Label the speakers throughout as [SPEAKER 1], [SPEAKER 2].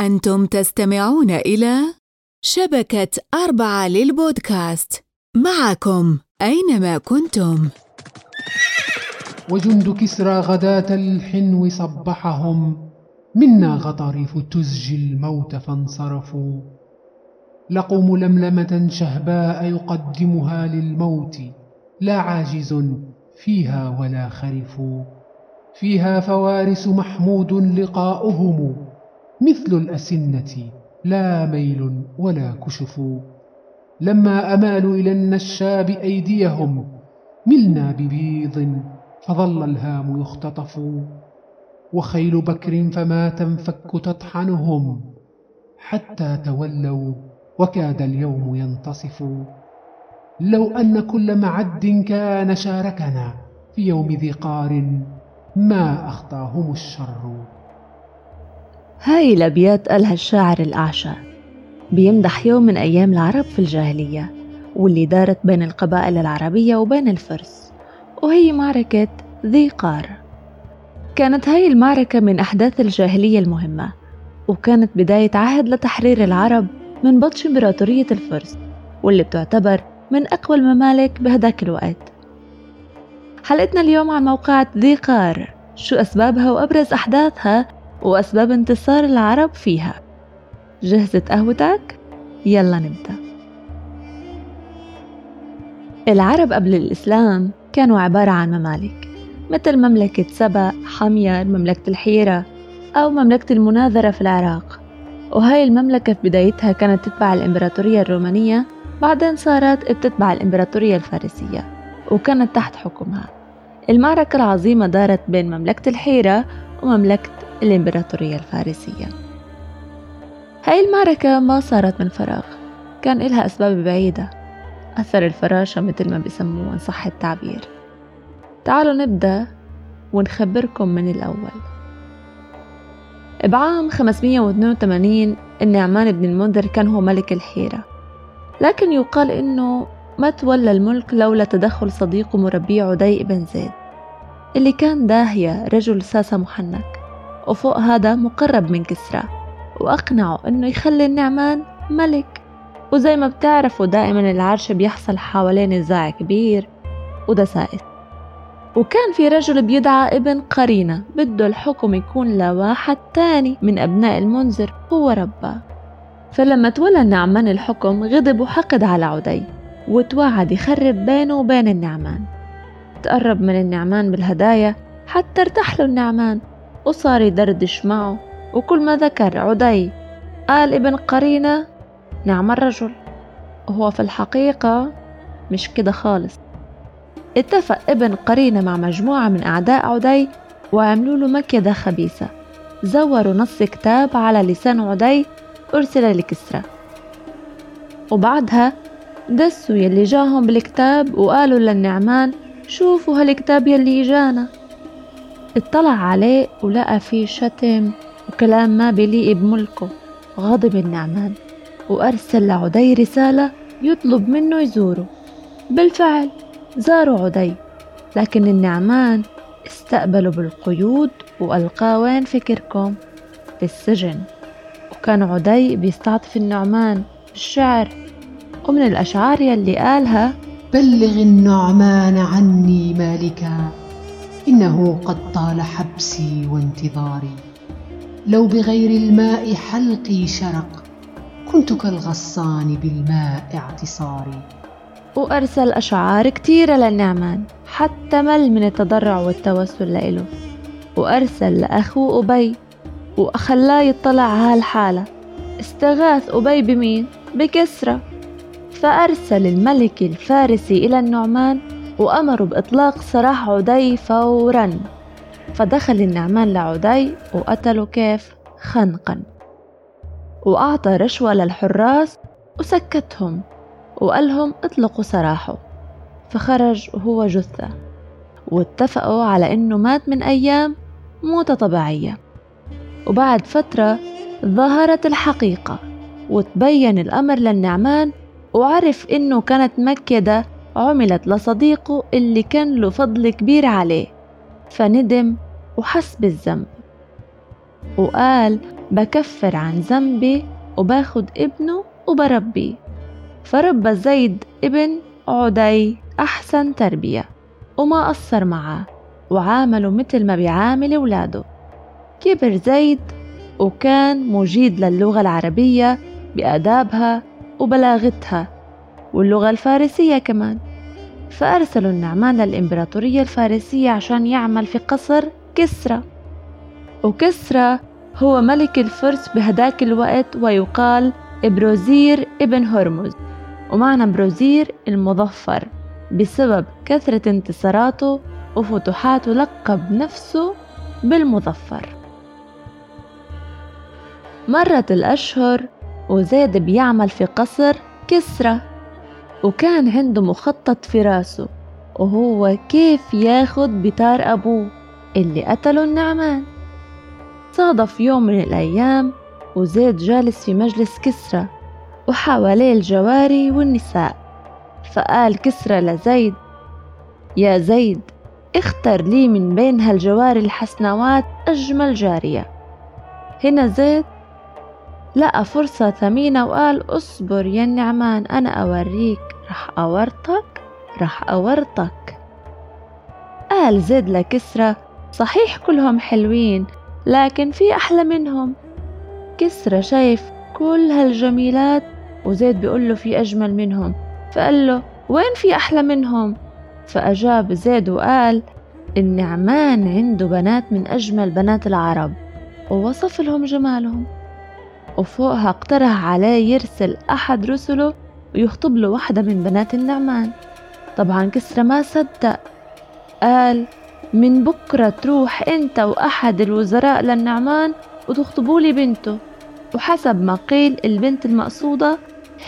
[SPEAKER 1] أنتم تستمعون إلى شبكة أربعة للبودكاست. معكم أينما كنتم.
[SPEAKER 2] وجند كسرى غداة الحنو صبحهم. منا غطاريف تزجي الموت فانصرفوا. لقوا ململمة شهباء يقدمها للموت. لا عاجز فيها ولا خرف. فيها فوارس محمود لقاؤهم. مثل الأسنة لا ميل ولا كشف. لما أمالوا إلى النشاب أيديهم ملنا ببيض فظل الهام يختطف. وخيل بكر فما تنفك تطحنهم حتى تولوا وكاد اليوم ينتصف. لو أن كل معد كان شاركنا في يوم ذي قار ما أخطاهم الشر.
[SPEAKER 3] هاي الأبيات قالها الشاعر الأعشى. بيمدح يوم من أيام العرب في الجاهلية واللي دارت بين القبائل العربية وبين الفرس وهي معركة ذي قار. كانت هاي المعركة من أحداث الجاهلية المهمة وكانت بداية عهد لتحرير العرب من بطش إمبراطورية الفرس واللي بتعتبر من أقوى الممالك بهداك الوقت. حلقتنا اليوم عن موقعة ذي قار شو أسبابها وأبرز أحداثها وأسباب انتصار العرب فيها. جهزت قهوتك؟ يلا نبدأ. العرب قبل الإسلام كانوا عبارة عن ممالك مثل مملكة سبأ، حمير، مملكة الحيرة أو مملكة المناذرة في العراق. وهاي المملكة في بدايتها كانت تتبع الإمبراطورية الرومانية بعدين صارت بتتبع الإمبراطورية الفارسية وكانت تحت حكمها. المعركة العظيمة دارت بين مملكة الحيرة ومملكة الإمبراطورية الفارسية. هاي المعركة ما صارت من فراغ كان إلها أسباب بعيدة. أثر الفراشة مثل ما بسموه إن صح التعبير. تعالوا نبدأ ونخبركم من الأول. بعام 582 النعمان بن المنذر كان هو ملك الحيرة. لكن يقال إنه ما تولى الملك لولا تدخل صديقه مربيه عدي بن زيد اللي كان داهية رجل ساسة محنك. وفوق هذا مقرب من كسرى. وأقنعه إنه يخلي النعمان ملك. وزي ما بتعرفوا دائما العرش بيحصل حوالين نزاع كبير ودسائس وكان في رجل بيدعى ابن قرينة بده الحكم يكون لواحد تاني من أبناء المنذر هو رباه فلما تولى النعمان الحكم غضب وحقد على عدي وتوعد يخرب بينه وبين النعمان. تقرب من النعمان بالهدايا حتى ارتاح له النعمان. وصار يدردش معه وكل ما ذكر عدي قال ابن قرينة نعم الرجل. وهو في الحقيقة مش كده خالص. اتفق ابن قرينة مع مجموعة من أعداء عدي وعملوا له مكيدة خبيثة. زوروا نص كتاب على لسان عدي أرسل لكسرى. وبعدها دسوا يلي جاهم بالكتاب وقالوا للنعمان شوفوا هالكتاب يلي إجانا. اطلع عليه ولقى فيه شتم وكلام ما بليق بملكه غضب النعمان وأرسل لعدي رسالة يطلب منه يزوره. بالفعل زاروا عدي لكن النعمان استقبلوا بالقيود وألقاه وين فكركم؟ بالسجن وكان عدي بيستعطف النعمان بالشعر ومن الأشعار يلي قالها
[SPEAKER 2] بلغ النعمان عني مالكا. إنه قد طال حبسي وانتظاري. لو بغير الماء حلقي شرق كنت كالغصان بالماء اعتصاري.
[SPEAKER 3] وأرسل أشعار كتيرة للنعمان حتى مل من التضرع والتوسل لإله. وأرسل لأخوه أبي وخلاه يطلع هالحالة. استغاث أبي بمين؟ بكسرى. فأرسل الملك الفارسي إلى النعمان وأمروا بإطلاق سراح عدي فورا. فدخل النعمان لعدي وقتله كيف؟ خنقا. وأعطى رشوة للحراس وسكتهم وقالهم اطلقوا سراحه. فخرج وهو جثة. واتفقوا على إنه مات من أيام موتة طبيعية. وبعد فترة ظهرت الحقيقة. وتبين الأمر للنعمان وعرف إنه كانت مكيدة عملت لصديقه اللي كان له فضل كبير عليه فندم وحس بالذنب وقال بكفر عن ذنبي وباخد ابنه وبربيه فربى زيد ابن عدي أحسن تربية وما قصر معاه وعامله مثل ما بيعامل ولاده كبر زيد وكان مجيد للغة العربية بآدابها وبلاغتها. واللغة الفارسية كمان. فأرسلوا النعمان للإمبراطورية الفارسية عشان يعمل في قصر كسرى. وكسرى هو ملك الفرس بهداك الوقت ويقال إبروزير ابن هرمز. ومعنى بروزير المظفر بسبب كثرة انتصاراته وفتوحاته لقب نفسه بالمظفر. مرت الأشهر وزيد بيعمل في قصر كسرى. وكان عنده مخطط في راسه وهو كيف ياخد بتار أبوه اللي قتله النعمان. صادف يوم من الأيام وزيد جالس في مجلس كسرى وحواليه الجواري والنساء. فقال كسرى لزيد يا زيد اختر لي من بين هالجواري الحسنوات أجمل جارية. هنا زيد لقى فرصة ثمينة وقال اصبر يا النعمان أنا أوريك. رح أورطك؟ رح أورطك. قال زيد لكسرى صحيح كلهم حلوين لكن في أحلى منهم. كسرى شايف كل هالجميلات وزيد بيقول له في أجمل منهم. فقال له وين في أحلى منهم؟ فأجاب زيد وقال النعمان عنده بنات من أجمل بنات العرب. ووصف لهم جمالهم. وفوقها اقترح عليه يرسل أحد رسله ويخطب له واحدة من بنات النعمان. طبعا كسرى ما صدق. قال من بكرة تروح أنت وأحد الوزراء للنعمان وتخطبوا لي بنته. وحسب ما قيل البنت المقصودة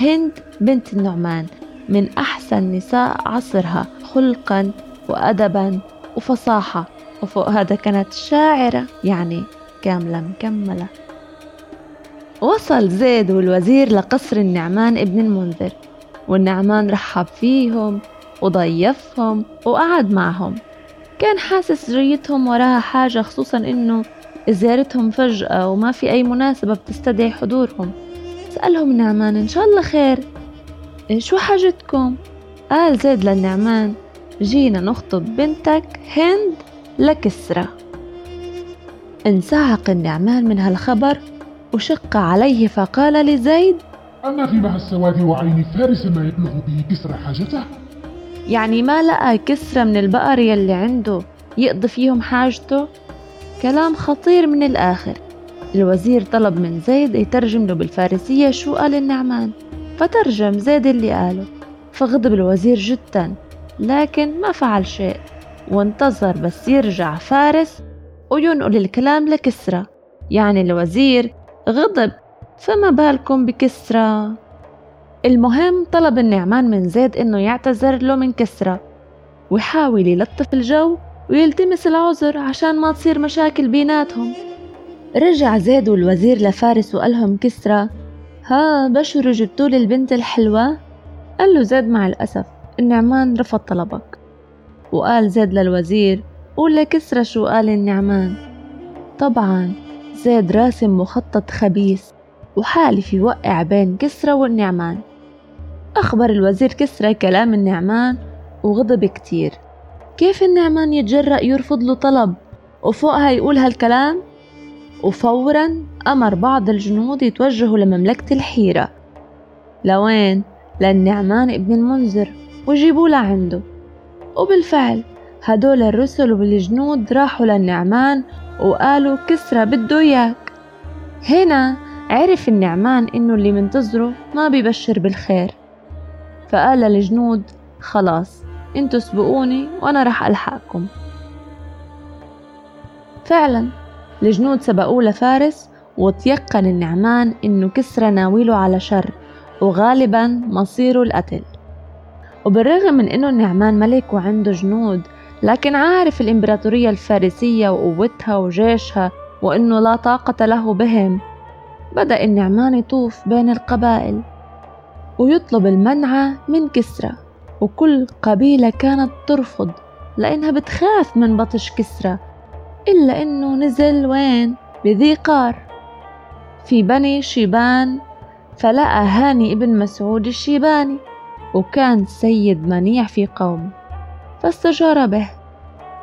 [SPEAKER 3] هند بنت النعمان من أحسن نساء عصرها خلقا وأدبا وفصاحة. وفوق هذا كانت شاعرة يعني كاملة مكملة. وصل زيد والوزير لقصر النعمان ابن المنذر والنعمان رحب فيهم وضيفهم وقعد معهم. كان حاسس جيتهم وراها حاجة خصوصا إنه زيارتهم فجأة وما في أي مناسبة بتستدعي حضورهم. سألهم النعمان إن شاء الله خير شو حاجتكم؟ قال زيد للنعمان جينا نخطب بنتك هند لكسرى. انسعق النعمان من هالخبر وشق عليه فقال لزيد
[SPEAKER 4] أما في مع السواد وعين فارس ما يبلغ به كسرى حاجته؟
[SPEAKER 3] يعني ما لقى كسرى من البقر يلي عنده يقضي فيهم حاجته؟ كلام خطير من الآخر. الوزير طلب من زيد يترجم له بالفارسية شو قال النعمان. فترجم زيد اللي قاله. فغضب الوزير جدا لكن ما فعل شيء. وانتظر بس يرجع فارس وينقل الكلام لكسرى. يعني الوزير غضب. فما بالكم بكسرى. المهم طلب النعمان من زيد إنه يعتذر له من كسرى ويحاول يلطف الجو ويلتمس العذر عشان ما تصير مشاكل بيناتهم. رجع زيد والوزير لفارس وقالهم كسرى ها بشر جبتوا لي البنت الحلوة؟ قال له زيد مع الأسف النعمان رفض طلبك. وقال زيد للوزير قول لكسرى شو قال النعمان. طبعا زيد راسم مخطط خبيث وحالف يوقع بين كسرى والنعمان. أخبر الوزير كسرى كلام النعمان وغضب كتير. كيف النعمان يتجرأ يرفض له طلب؟ وفوقها يقول هالكلام وفورا أمر بعض الجنود يتوجهوا لمملكة الحيرة. لوين؟ للنعمان ابن المنذر وجيبوا لعنده. وبالفعل هدول الرسل والجنود راحوا للنعمان وقالوا كسرى بده إياك. هنا عرف النعمان إنه اللي منتظره ما بيبشر بالخير. فقال للجنود خلاص أنتوا سبقوني وأنا رح ألحقكم. فعلا الجنود سبقوه لفارس وتيقن النعمان إنه كسرى ناويله على شر وغالبا مصيره القتل. وبالرغم من إنه النعمان ملك وعنده جنود لكن عارف الإمبراطورية الفارسية وقوتها وجيشها وإنه لا طاقة له بهم. بدأ النعمان يطوف بين القبائل ويطلب المنع من كسرى وكل قبيلة كانت ترفض لأنها بتخاف من بطش كسرى إلا إنه نزل وين؟ بذي قار. في بني شيبان فلقى هاني ابن مسعود الشيباني وكان سيد منيع في قومه. فاستجار به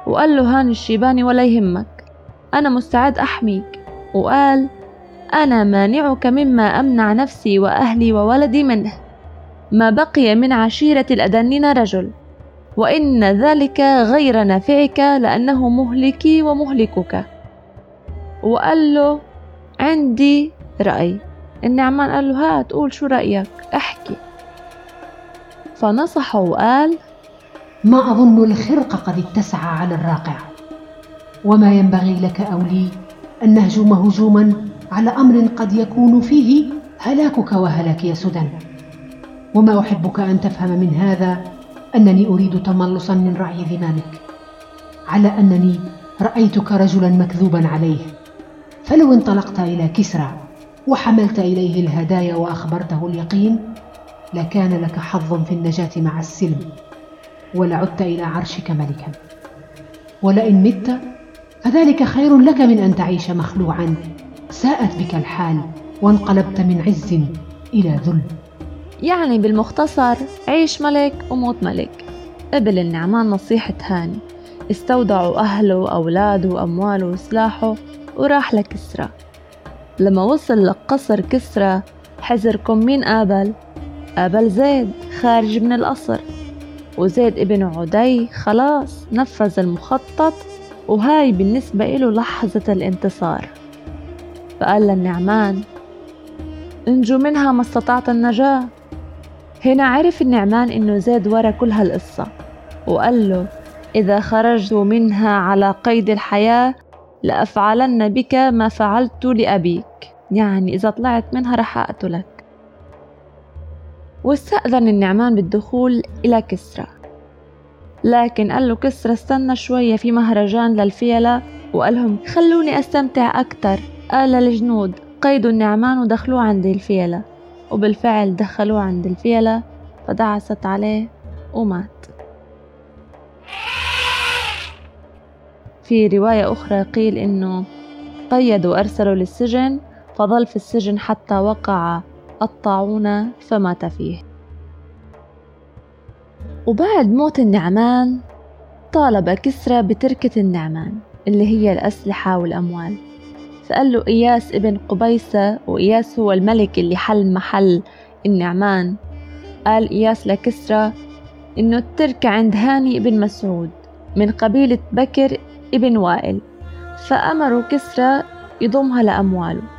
[SPEAKER 3] وقال له هاني الشيباني ولا يهمك. أنا مستعد أحميك. وقال أنا مانعك مما أمنع نفسي وأهلي وولدي منه. ما بقي من عشيرة الأدنين رجل. وإن ذلك غير نافعك لأنه مهلكي ومهلكك. وقال له عندي رأي. النعمان قال له هات قول شو رأيك؟ احكي. فنصحه وقال
[SPEAKER 2] ما أظن الخرق قد اتسع على الراقع. وما ينبغي لك أو لي أن نهجم هجوما على أمر قد يكون فيه هلاكك وهلاك يا سدن وما أحبك أن تفهم من هذا أنني أريد تملصا من رعي ذمامك. على أنني رأيتك رجلا مكذوبا عليه. فلو انطلقت إلى كسرى وحملت إليه الهدايا وأخبرته اليقين لكان لك حظ في النجاة مع السلم. ولعدت إلى عرشك ملكا. ولئن مت فذلك خير لك من أن تعيش مخلوعا. ساءت بك الحال وانقلبت من عز إلى ذل.
[SPEAKER 3] يعني بالمختصر عيش ملك وموت ملك. قبل النعمان نصيحة هاني استودعوا أهله وأولاده وأمواله وسلاحه وراح لكسرى لما وصل لقصر كسرى حزركم مين قابل؟ قابل زيد خارج من القصر. وزيد ابن عدي خلاص نفذ المخطط وهاي بالنسبة له لحظة الانتصار. فقال للنعمان انجو منها ما استطعت النجاة. هنا عرف النعمان إنه زيد ورا كل هالقصة وقال له إذا خرجت منها على قيد الحياة لأفعلن بك ما فعلت لأبيك. يعني إذا طلعت منها رح أقتلك. واستأذن النعمان بالدخول إلى كسرى. لكن قال له كسرى استنى شوية في مهرجان للفيلة وقال لهم خلوني أستمتع أكتر. قال الجنود قيدوا النعمان ودخلوه عند الفيلة. وبالفعل دخلوه عند الفيلة فدعست عليه ومات. في رواية أخرى قيل إنه قيدوا وأرسلوا للسجن فظل في السجن حتى وقع الطاعون فمات فيه. وبعد موت النعمان طالب كسرى بتركة النعمان اللي هي الأسلحة والأموال. فقال له إياس ابن قبيسة وإياس هو الملك اللي حل محل النعمان. قال إياس لكسرى إنه التركة عند هاني ابن مسعود من قبيلة بكر ابن وائل. فأمروا كسرى يضمها لأمواله.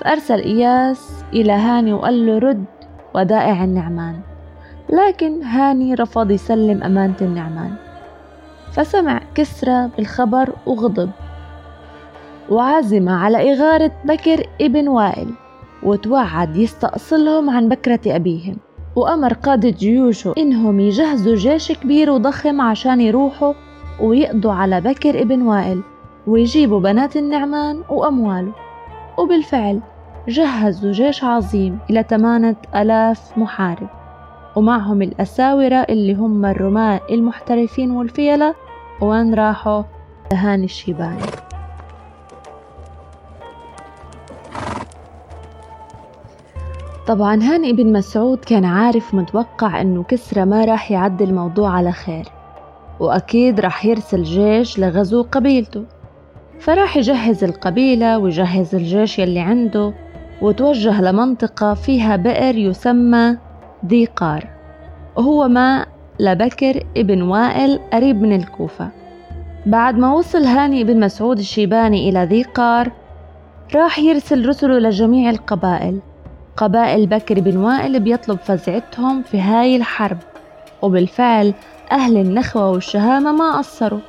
[SPEAKER 3] فأرسل إياس إلى هاني وقال له رد ودائع النعمان. لكن هاني رفض يسلم أمانة النعمان. فسمع كسرى بالخبر وغضب. وعزم على إغارة بكر ابن وائل وتوعد يستأصلهم عن بكرة أبيهم. وأمر قادة جيوشه إنهم يجهزوا جيش كبير وضخم عشان يروحوا ويقضوا على بكر ابن وائل ويجيبوا بنات النعمان وأمواله. وبالفعل جهزوا جيش عظيم إلى ثمانية ألاف محارب ومعهم الأساورة اللي هم الرماة المحترفين والفيلة وين راحوا؟ لهاني الشيباني. طبعا هاني بن مسعود كان عارف متوقع إنه كسرى ما راح يعدي الموضوع على خير وأكيد راح يرسل جيش لغزو قبيلته. فراح يجهز القبيلة ويجهز الجيش يلي عنده وتوجه لمنطقة فيها بئر يسمى ذي قار وهو ماء لبكر ابن وائل قريب من الكوفة. بعد ما وصل هاني بن مسعود الشيباني إلى ذي قار راح يرسل رسله لجميع القبائل. قبائل بكر بن وائل بيطلب فزعتهم في هاي الحرب وبالفعل أهل النخوة والشهامة ما قصروا.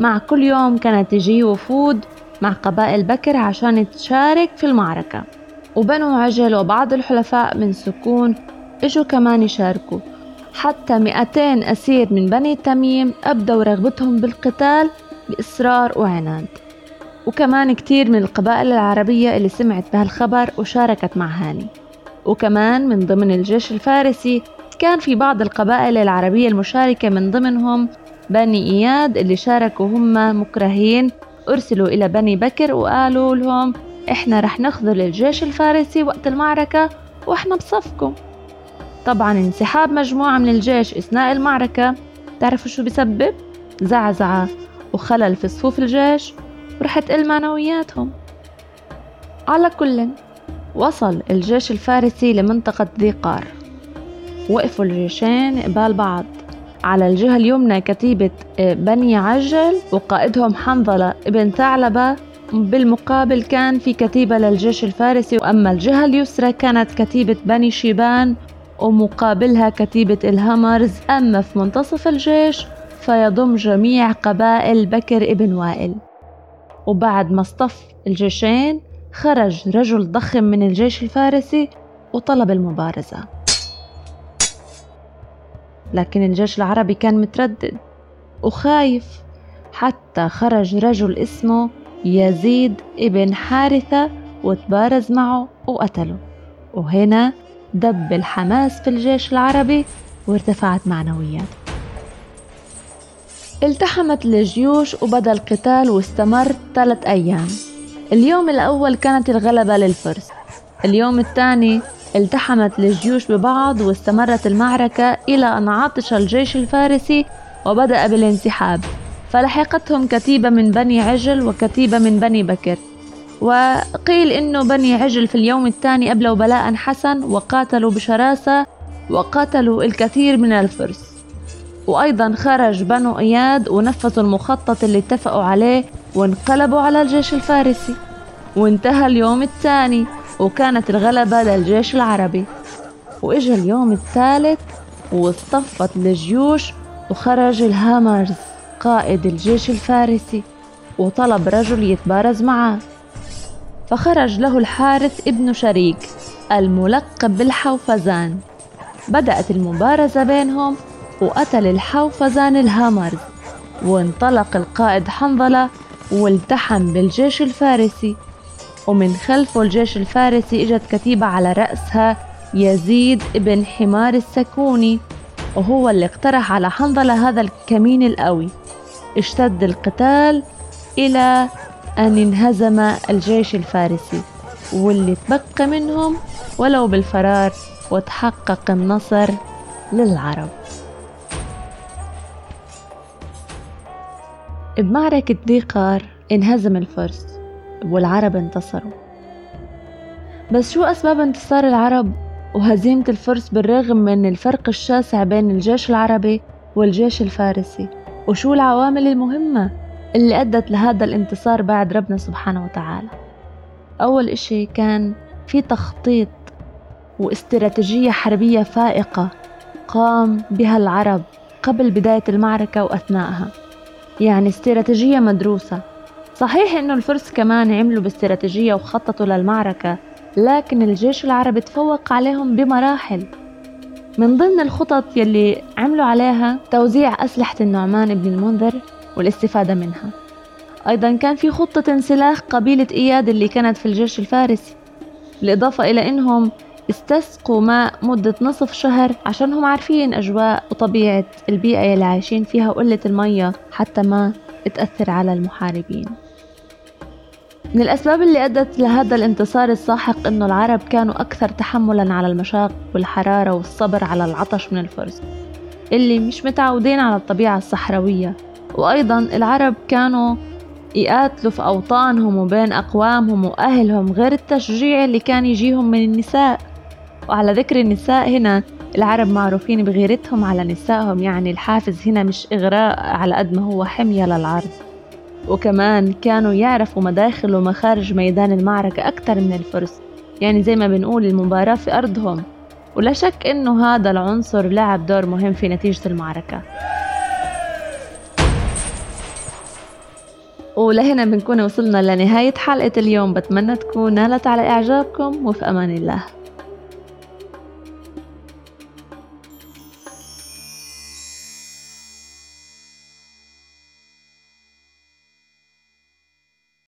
[SPEAKER 3] مع كل يوم كانت تجي وفود مع قبائل بكر عشان تشارك في المعركة. وبنو عجل وبعض الحلفاء من سكون إجوا كمان يشاركوا. حتى 200 أسير من بني تميم أبدوا رغبتهم بالقتال بإصرار وعناد. وكمان كتير من القبائل العربية اللي سمعت بهالخبر وشاركت مع هاني. وكمان من ضمن الجيش الفارسي كان في بعض القبائل العربية المشاركة من ضمنهم بني إياد اللي شاركوا هم مكرهين. أرسلوا إلى بني بكر وقالوا لهم إحنا رح نخذل الجيش الفارسي وقت المعركة وإحنا بصفكم. طبعا انسحاب مجموعة من الجيش أثناء المعركة. تعرفوا شو بسبب؟ زعزعة وخلل في صفوف الجيش ورح تقل معنوياتهم على كل وصل الجيش الفارسي لمنطقة ذي قار وقفوا الجيشين قبال بعض. على الجهة اليمنى كتيبة آه، بني عجل وقائدهم حنظلة ابن ثعلبة. بالمقابل كان في كتيبة للجيش الفارسي وأما الجهة اليسرى كانت كتيبة بني شيبان ومقابلها كتيبة الهمرز أما في منتصف الجيش فيضم جميع قبائل بكر ابن وائل. وبعد ما اصطف الجيشين خرج رجل ضخم من الجيش الفارسي وطلب المبارزة. لكن الجيش العربي كان متردد. وخايف حتى خرج رجل اسمه يزيد ابن حارثة وتبارز معه وقتله. وهنا دب الحماس في الجيش العربي وارتفعت معنوياته التحمت الجيوش وبدأ القتال واستمر ثلاث أيام. اليوم الأول كانت الغلبة للفرس. اليوم الثاني التحمت الجيوش ببعض واستمرت المعركة إلى أن عطش الجيش الفارسي وبدأ بالانسحاب. فلحقتهم كتيبة من بني عجل وكتيبة من بني بكر. وقيل إنه بني عجل في اليوم الثاني أبلوا بلاء حسن وقاتلوا بشراسة وقاتلوا الكثير من الفرس. وأيضا خرج بنو إياد ونفذوا المخطط اللي اتفقوا عليه وانقلبوا على الجيش الفارسي. وانتهى اليوم الثاني. وكانت الغلبة للجيش العربي. وإجا اليوم الثالث واصطفت الجيوش وخرج الهامرز قائد الجيش الفارسي وطلب رجل يتبارز معه. فخرج له الحارث ابن شريك الملقب بالحوفزان. بدأت المبارزة بينهم وقتل الحوفزان الهامرز. وانطلق القائد حنظلة والتحم بالجيش الفارسي. ومن خلفه الجيش الفارسي إجت كتيبة على رأسها يزيد ابن حمار السكوني وهو اللي اقترح على حنظلة هذا الكمين القوي. اشتد القتال إلى أن انهزم الجيش الفارسي واللي تبقى منهم ولو بالفرار وتحقق النصر للعرب. بمعركة ذيقار انهزم الفرس. والعرب انتصروا. بس شو أسباب انتصار العرب؟ وهزيمة الفرس بالرغم من الفرق الشاسع بين الجيش العربي والجيش الفارسي. وشو العوامل المهمة اللي أدت لهذا الانتصار بعد ربنا سبحانه وتعالى؟ أول إشي كان في تخطيط واستراتيجية حربية فائقة قام بها العرب قبل بداية المعركة وأثناءها يعني استراتيجية مدروسة. صحيح إنه الفرس كمان عملوا باستراتيجية وخططوا للمعركة لكن الجيش العربي تفوق عليهم بمراحل. من ضمن الخطط يلي عملوا عليها توزيع أسلحة النعمان بن المنذر والاستفادة منها. أيضا كان في خطة انسلاخ قبيلة إياد اللي كانت في الجيش الفارسي بالإضافة إلى أنهم استسقوا ماء مدة نصف شهر عشان هم عارفين أجواء وطبيعة البيئة اللي عايشين فيها وقلة المية حتى ما تأثر على المحاربين. من الأسباب اللي أدت لهذا الانتصار الساحق أنه العرب كانوا أكثر تحملا على المشاق والحرارة والصبر على العطش من الفرس اللي مش متعودين على الطبيعة الصحراوية. وأيضا العرب كانوا يقاتلوا في أوطانهم وبين أقوامهم وأهلهم غير التشجيع اللي كان يجيهم من النساء. وعلى ذكر النساء هنا العرب معروفين بغيرتهم على نسائهم يعني الحافز هنا مش إغراء على قد ما هو حمية للعرض. وكمان كانوا يعرفوا مداخل ومخارج ميدان المعركة أكثر من الفرس. يعني زي ما بنقول المباراة في أرضهم. ولا شك إنه هذا العنصر لعب دور مهم في نتيجة المعركة. ولهنا بنكون وصلنا لنهاية حلقة اليوم. بتمنى تكون نالت على إعجابكم وفي أمان الله.